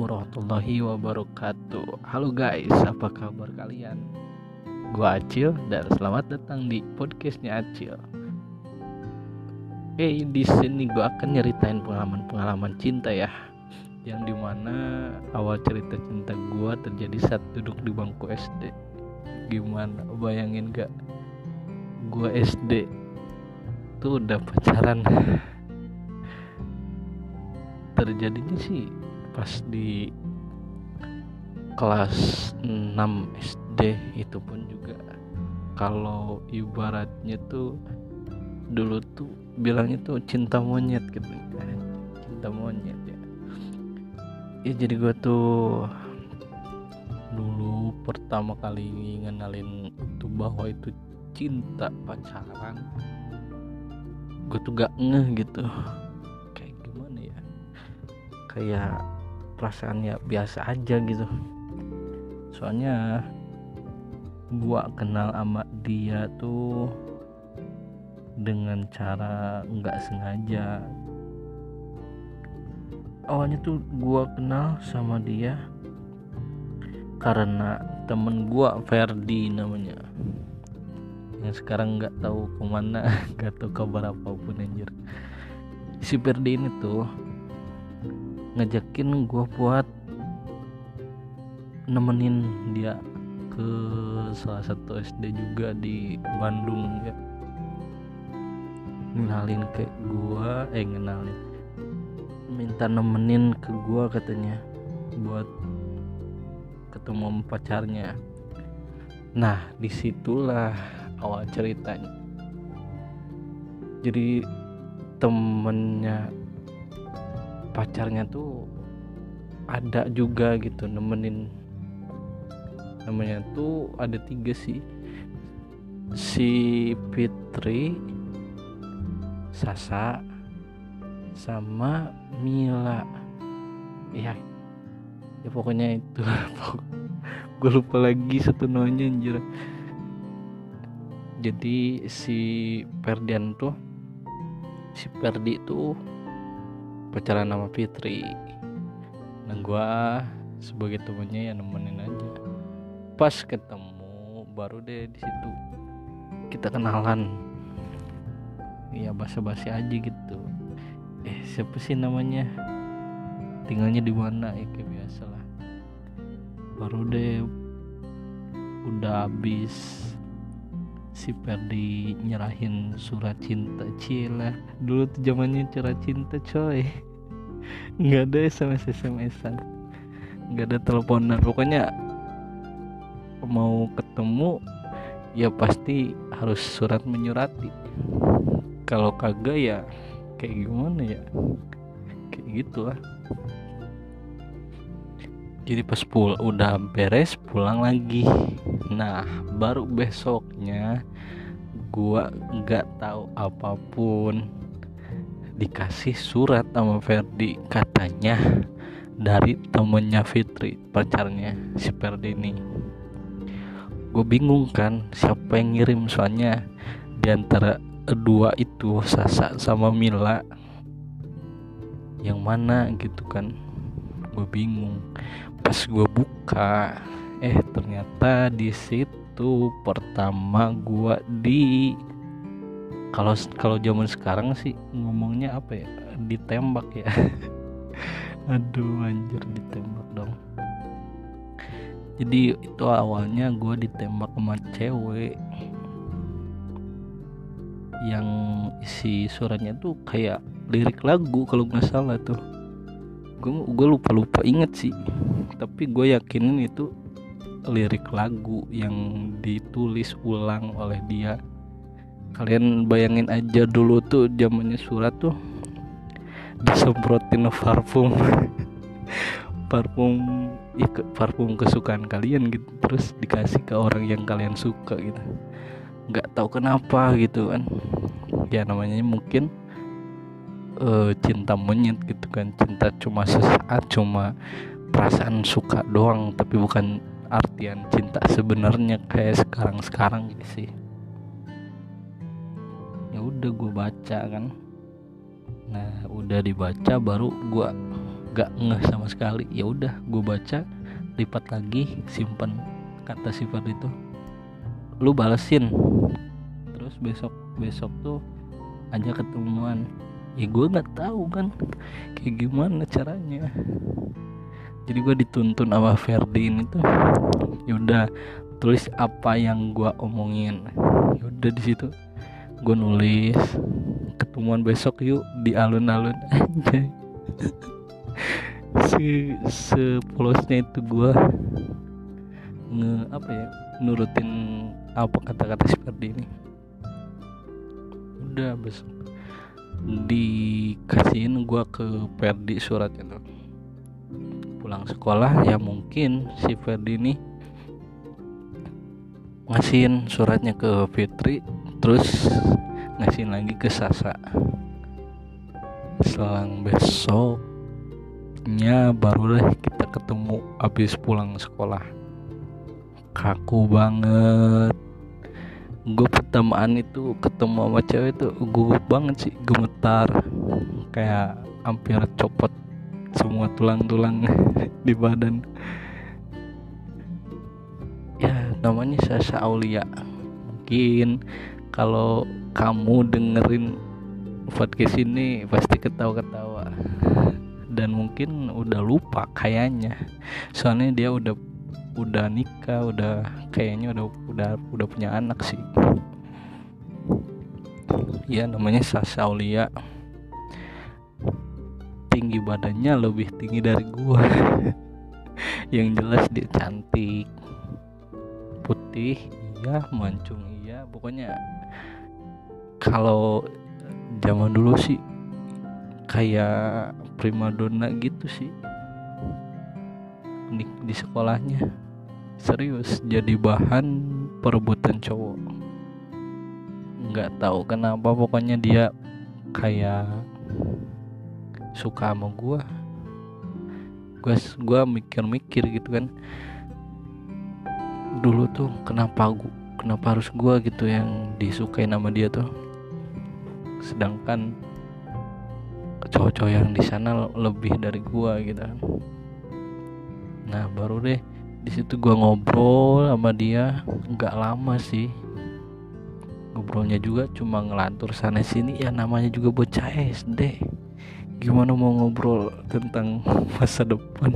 Warahmatullahi wabarakatuh. Halo guys, apa kabar kalian? Gua Acil dan selamat datang di podcastnya Acil. Oke, di sini gua akan nyeritain pengalaman-pengalaman cinta ya Yang di mana awal cerita cinta gua terjadi saat duduk di bangku SD Gimana, bayangin gak? Gua SD tuh udah pacaran. Terjadinya sih pas di kelas 6 SD itu pun juga. Kalau ibaratnya tuh dulu tuh bilangnya tuh cinta monyet gitu. Cinta monyet ya. Ya jadi gue tuh dulu pertama kali ngenalin itu bahwa itu cinta pacaran gue tuh gak ngeh gitu. Kayak gimana ya? Kayak perasaannya biasa aja gitu. Soalnya gua kenal sama dia tuh dengan cara nggak sengaja. Awalnya tuh gua kenal sama dia karena temen gua Ferdi namanya. Yang sekarang nggak tahu ke mana nggak tahu kabar apa pun anjir. Si Ferdi ini tuh ngajakin gue buat nemenin dia ke salah satu SD juga di Bandung ya. Ngenalin ke gue eh ngenalin. Minta nemenin ke gue katanya buat ketemu pacarnya. Nah di situlah awal ceritanya. Jadi temennya pacarnya tuh ada juga gitu nemenin. Namanya tuh ada tiga sih. Si Fitri Sasa sama Mila. Ya ya pokoknya itu. Gue lupa lagi satu namanya anjir. Jadi si Perdian tuh si Perdi tuh pacaran sama Fitri. Nah gue sebagai temennya ya nemenin aja. Pas ketemu baru deh di situ kita kenalan. Ya basa-basi aja gitu. Eh siapa sih namanya? Tinggalnya di mana? Ya kayak biasa lah. Baru deh udah habis si Perdi nyerahin surat cinta cila. Dulu tuh zamannya surat cinta coy. Nggak ada sms smsan nggak ada teleponan. Pokoknya mau ketemu ya pasti harus surat menyurati. Kalau kagak ya kayak gimana ya? Kayak gitu lah jadi pas pul udah beres pulang lagi nah baru besoknya gua nggak tahu apa pun. Dikasih surat sama Ferdi katanya dari temennya Fitri pacarnya si Ferdi ini. Gue bingung kan siapa yang ngirim soalnya di antara dua itu Sasa sama Mila. Yang mana gitu kan? Gue bingung. Pas gue buka eh ternyata di situ pertama gue di kalau kalau zaman sekarang sih ngomongnya apa ya? Ditembak ya. Aduh anjir ditembak dong. Jadi itu awalnya gue ditembak sama cewek. Yang isi suratnya tuh kayak lirik lagu kalau nggak salah tuh. Gue gue lupa lupa inget sih. Tapi gue yakinin itu lirik lagu yang ditulis ulang oleh dia. Kalian bayangin aja dulu tuh zamannya surat tuh disemprotin parfum. Parfum ya, parfum kesukaan kalian gitu terus dikasih ke orang yang kalian suka gitu. Nggak tahu kenapa gitu kan. Ya namanya mungkin uh, cinta monyet gitu kan. Cinta cuma sesaat cuma perasaan suka doang tapi bukan artian cinta sebenarnya kayak sekarang sekarang gitu sih. Ya udah gue baca kan. Nah udah dibaca baru gue gak ngeh sama sekali. Ya udah gue baca lipat lagi simpan kata sifat itu. Lu balesin. Terus besok besok tuh aja ketemuan. Ya gue nggak tahu kan kayak gimana caranya jadi gue dituntun sama Ferdi ini tuh yaudah tulis apa yang gue omongin. Yaudah di situ gue nulis ketemuan besok yuk di alun-alun. Aja se sepolosnya itu gue nge apa ya nurutin apa kata-kata seperti ini. Udah besok dikasihin gue ke Ferdi surat itu pulang sekolah ya mungkin si Ferdi ini ngasihin suratnya ke Fitri terus ngasihin lagi ke Sasa. Selang besoknya barulah kita ketemu habis pulang sekolah. Kaku banget. Gue pertamaan itu ketemu sama cewek itu gugup banget sih gemetar. Kayak hampir copot semua tulang-tulang di badan. Ya namanya Sasa Aulia. Mungkin kalau kamu dengerin podcast ini pasti ketawa-ketawa. Dan mungkin udah lupa kayaknya. Soalnya dia udah udah nikah udah kayaknya udah udah udah punya anak sih. Ya namanya Sasa Aulia tinggi badannya lebih tinggi dari gua. Yang jelas dia cantik. Putih iya. Mancung iya. Pokoknya kalau zaman dulu sih kayak primadona gitu sih. Di, di sekolahnya. Serius jadi bahan perebutan cowok. Nggak tahu kenapa pokoknya dia kayak suka sama gua. Gua gua mikir-mikir gitu kan. Dulu tuh kenapa gua kenapa harus gua gitu yang disukai nama dia tuh? Sedangkan cowok-cowok yang di sana lebih dari gua gitu kan. nah baru deh di situ gue ngobrol sama dia. Nggak lama sih. Ngobrolnya juga cuma ngelantur sana sini. Ya namanya juga bocah SD gimana mau ngobrol tentang masa depan?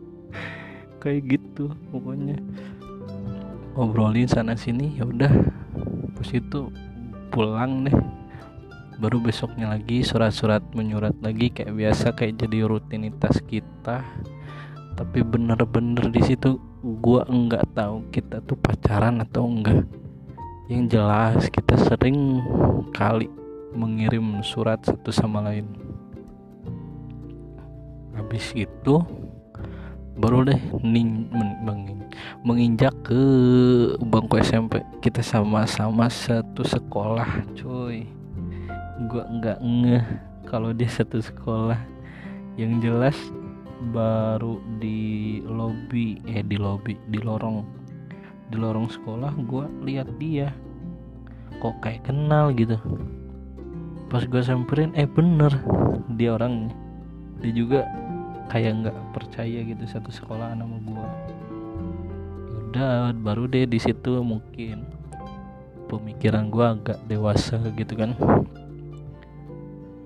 Kayak gitu pokoknya. Ngobrolin sana sini ya udah. Pas itu pulang deh. Baru besoknya lagi surat-surat menyurat lagi kayak biasa kayak jadi rutinitas kita. Tapi bener-bener di situ gua enggak tahu kita tuh pacaran atau enggak yang jelas kita sering kali mengirim surat satu sama lain habis itu baru deh ning, men, menginjak ke bangku SMP kita sama-sama satu sekolah cuy. Gua enggak ngeh kalau dia satu sekolah. Yang jelas baru di lobby eh di lobby di lorong. Di lorong sekolah gue lihat dia. Kok kayak kenal gitu. Pas gue samperin eh bener dia orang dia juga kayak nggak percaya gitu satu sekolah sama gue udah baru deh di situ mungkin pemikiran gue agak dewasa gitu kan.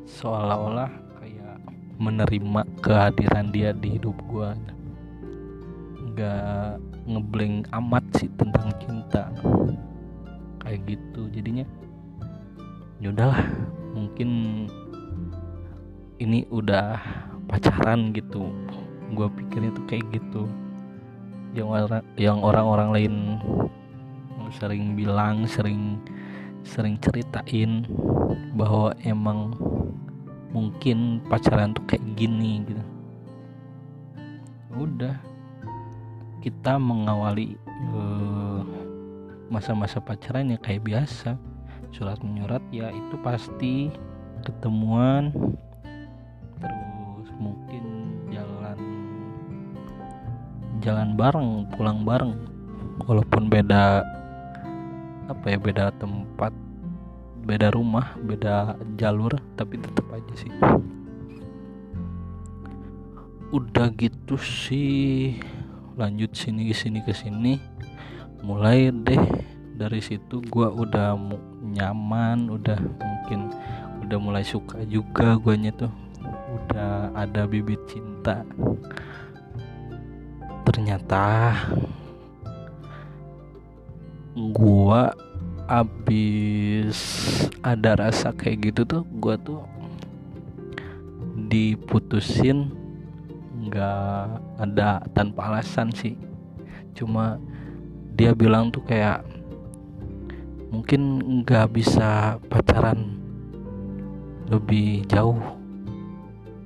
Seolah-olah menerima kehadiran dia di hidup gue nggak ngeblank amat sih tentang cinta. Kayak gitu jadinya. Yaudahlah mungkin ini udah pacaran gitu. Gue pikirnya tuh kayak gitu. Yang orang yang orang-orang lain sering bilang sering sering ceritain bahwa emang mungkin pacaran tuh kayak gini gitu. Udah kita mengawali eh, masa-masa uh, pacaran ya kayak biasa. Surat menyurat ya itu pasti ketemuan jalan bareng pulang bareng. Walaupun beda apa ya beda tempat beda rumah beda jalur tapi tetap aja sih. Udah gitu sih lanjut sini ke sini ke sini mulai deh dari situ gua udah nyaman udah mungkin udah mulai suka juga guanya tuh. Udah ada bibit cinta ternyata gua abis ada rasa kayak gitu tuh gua tuh diputusin nggak ada tanpa alasan sih. Cuma dia bilang tuh kayak mungkin nggak bisa pacaran lebih jauh.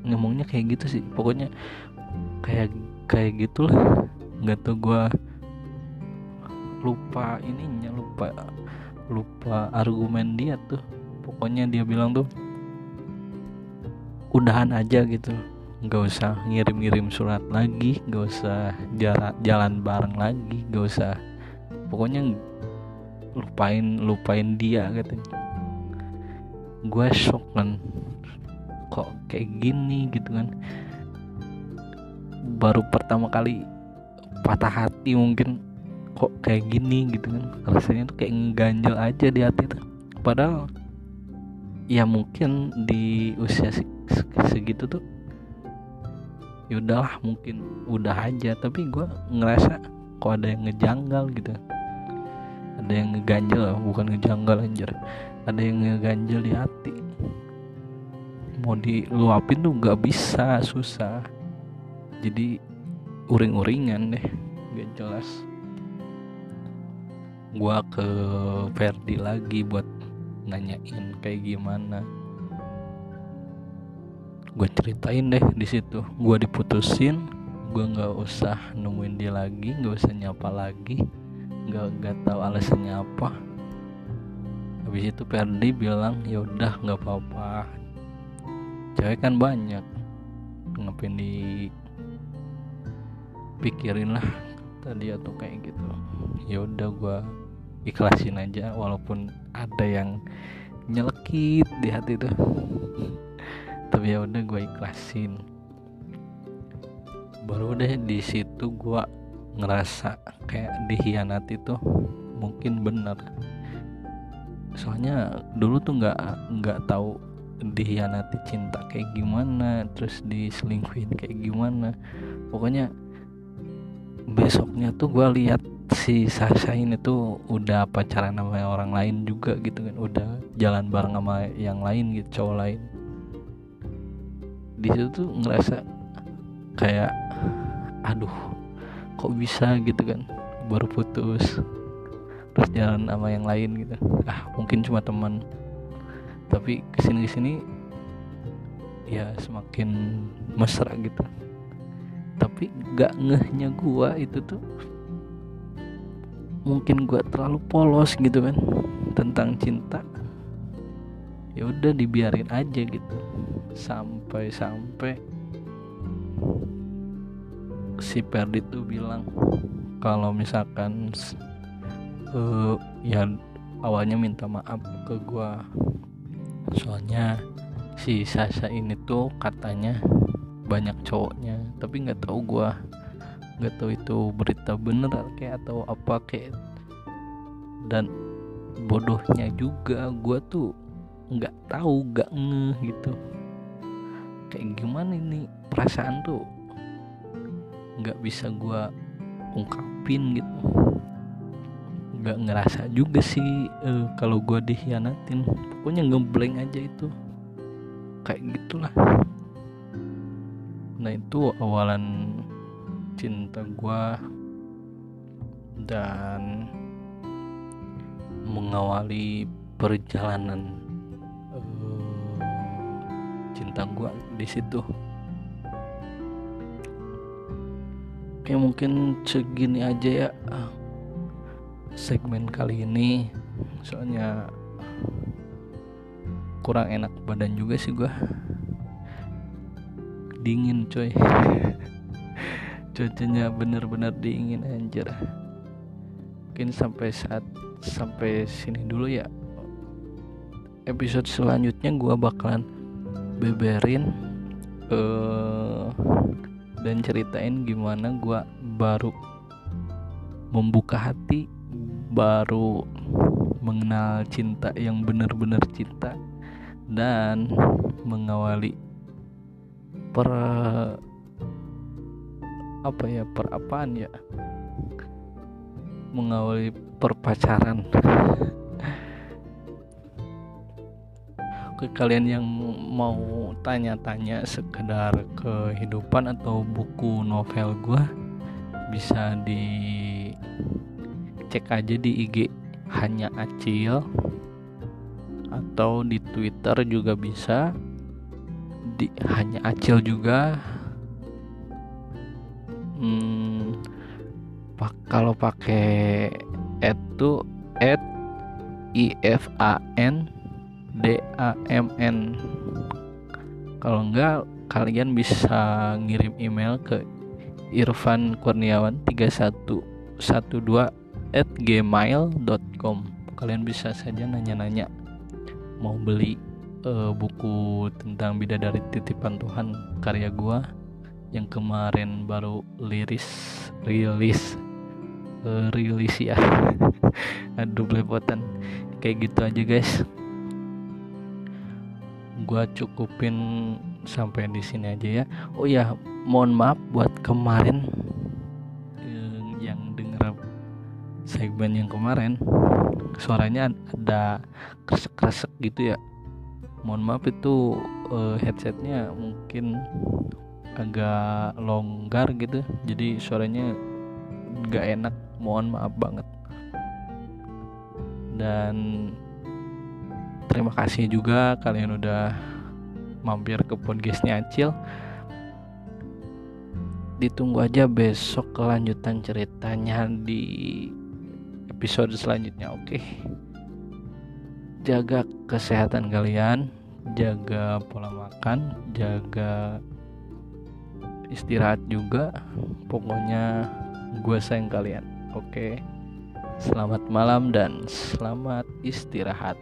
Ngomongnya kayak gitu sih pokoknya kayak kayak gitulah nggak tuh gue lupa ininya lupa lupa argumen dia tuh. Pokoknya dia bilang tuh udahan aja gitu. Nggak usah ngirim-ngirim surat lagi nggak usah jalan jalan bareng lagi nggak usah. Pokoknya lupain lupain dia katanya gue shock kan kok kayak gini gitu kan baru pertama kali patah hati mungkin kok kayak gini gitu kan. Rasanya tuh kayak ngeganjel aja di hati tuh. Padahal ya mungkin di usia segitu tuh ya udahlah mungkin udah aja. Tapi gue ngerasa kok ada yang ngejanggal gitu. Ada yang ngeganjel bukan ngejanggal anjir. Ada yang ngeganjel di hati. Mau diluapin tuh nggak bisa susah jadi uring-uringan deh gak jelas. Gua ke Verdi lagi buat nanyain kayak gimana. Gue ceritain deh di situ. Gue diputusin gue nggak usah nemuin dia lagi nggak usah nyapa lagi nggak nggak tahu alasannya apa. Habis itu Perdi bilang ya udah nggak apa-apa. Cewek kan banyak ngapain di pikirin lah tadi atau kayak gitu. Ya udah gua ikhlasin aja walaupun ada yang nyelekit di hati tuh. Tapi ya udah gue ikhlasin. Baru deh di situ gue ngerasa kayak dihianati tuh mungkin bener. Soalnya dulu tuh nggak nggak tahu dihianati cinta kayak gimana terus diselingkuhin kayak gimana. Pokoknya besoknya tuh gue lihat si Sasha ini tuh udah pacaran sama orang lain juga gitu kan. Udah jalan bareng sama yang lain gitu cowok lain. Di situ tuh ngerasa kayak aduh kok bisa gitu kan? Baru putus terus jalan sama yang lain gitu. Ah mungkin cuma teman. Tapi ke sini ke sini ya semakin mesra gitu tapi gak ngehnya gua itu tuh mungkin gua terlalu polos gitu kan tentang cinta. Ya udah dibiarin aja gitu. Sampai sampai si Perdi tuh bilang kalau misalkan uh, ya awalnya minta maaf ke gua. Soalnya si Sasa ini tuh katanya banyak cowoknya tapi nggak tahu gua nggak tahu itu berita bener kayak atau apa kayak. Dan bodohnya juga gua tuh nggak tahu nggak ngeh gitu. Kayak gimana ini perasaan tuh nggak bisa gue ungkapin gitu. Nggak ngerasa juga sih uh, kalau gue dikhianatin. Pokoknya ngeblank aja itu. Kayak gitulah nah itu awalan cinta gue dan mengawali perjalanan uh, cinta gue di situ. Oke mungkin segini aja ya segmen kali ini. Soalnya kurang enak badan juga sih gua dingin coy cuacanya bener-bener dingin anjir. Mungkin sampai saat sampai sini dulu ya. Episode selanjutnya gua bakalan beberin uh, dan ceritain gimana gue baru membuka hati baru mengenal cinta yang benar-benar cinta dan mengawali per apa ya per apaan ya? Mengawali perpacaran. Ke kalian yang mau tanya-tanya sekedar kehidupan atau buku novel gue bisa di cek aja di IG hanya acil atau di Twitter juga bisa di hanya acil juga. Hmm, pak kalau pakai itu at ifan DAMN kalau enggak kalian bisa ngirim email ke Irfan Kurniawan 3112 at gmail.com kalian bisa saja nanya-nanya mau beli uh, buku tentang bidadari titipan Tuhan karya gua yang kemarin baru liris rilis uh, rilis ya. Aduh belepotan. Kayak gitu aja guys. Gua cukupin sampai di sini aja ya. Oh ya mohon maaf buat kemarin eh, yang denger segmen yang kemarin. Suaranya ada kresek-kresek gitu ya mohon maaf itu uh, headsetnya mungkin agak longgar gitu. Jadi suaranya gak enak. Mohon maaf banget. Dan terima kasih juga kalian udah mampir ke podcastnya Acil. Ditunggu aja besok kelanjutan ceritanya di episode selanjutnya oke? okay? Jaga kesehatan kalian jaga pola makan jaga istirahat juga. Pokoknya gue sayang kalian oke? Selamat malam dan selamat istirahat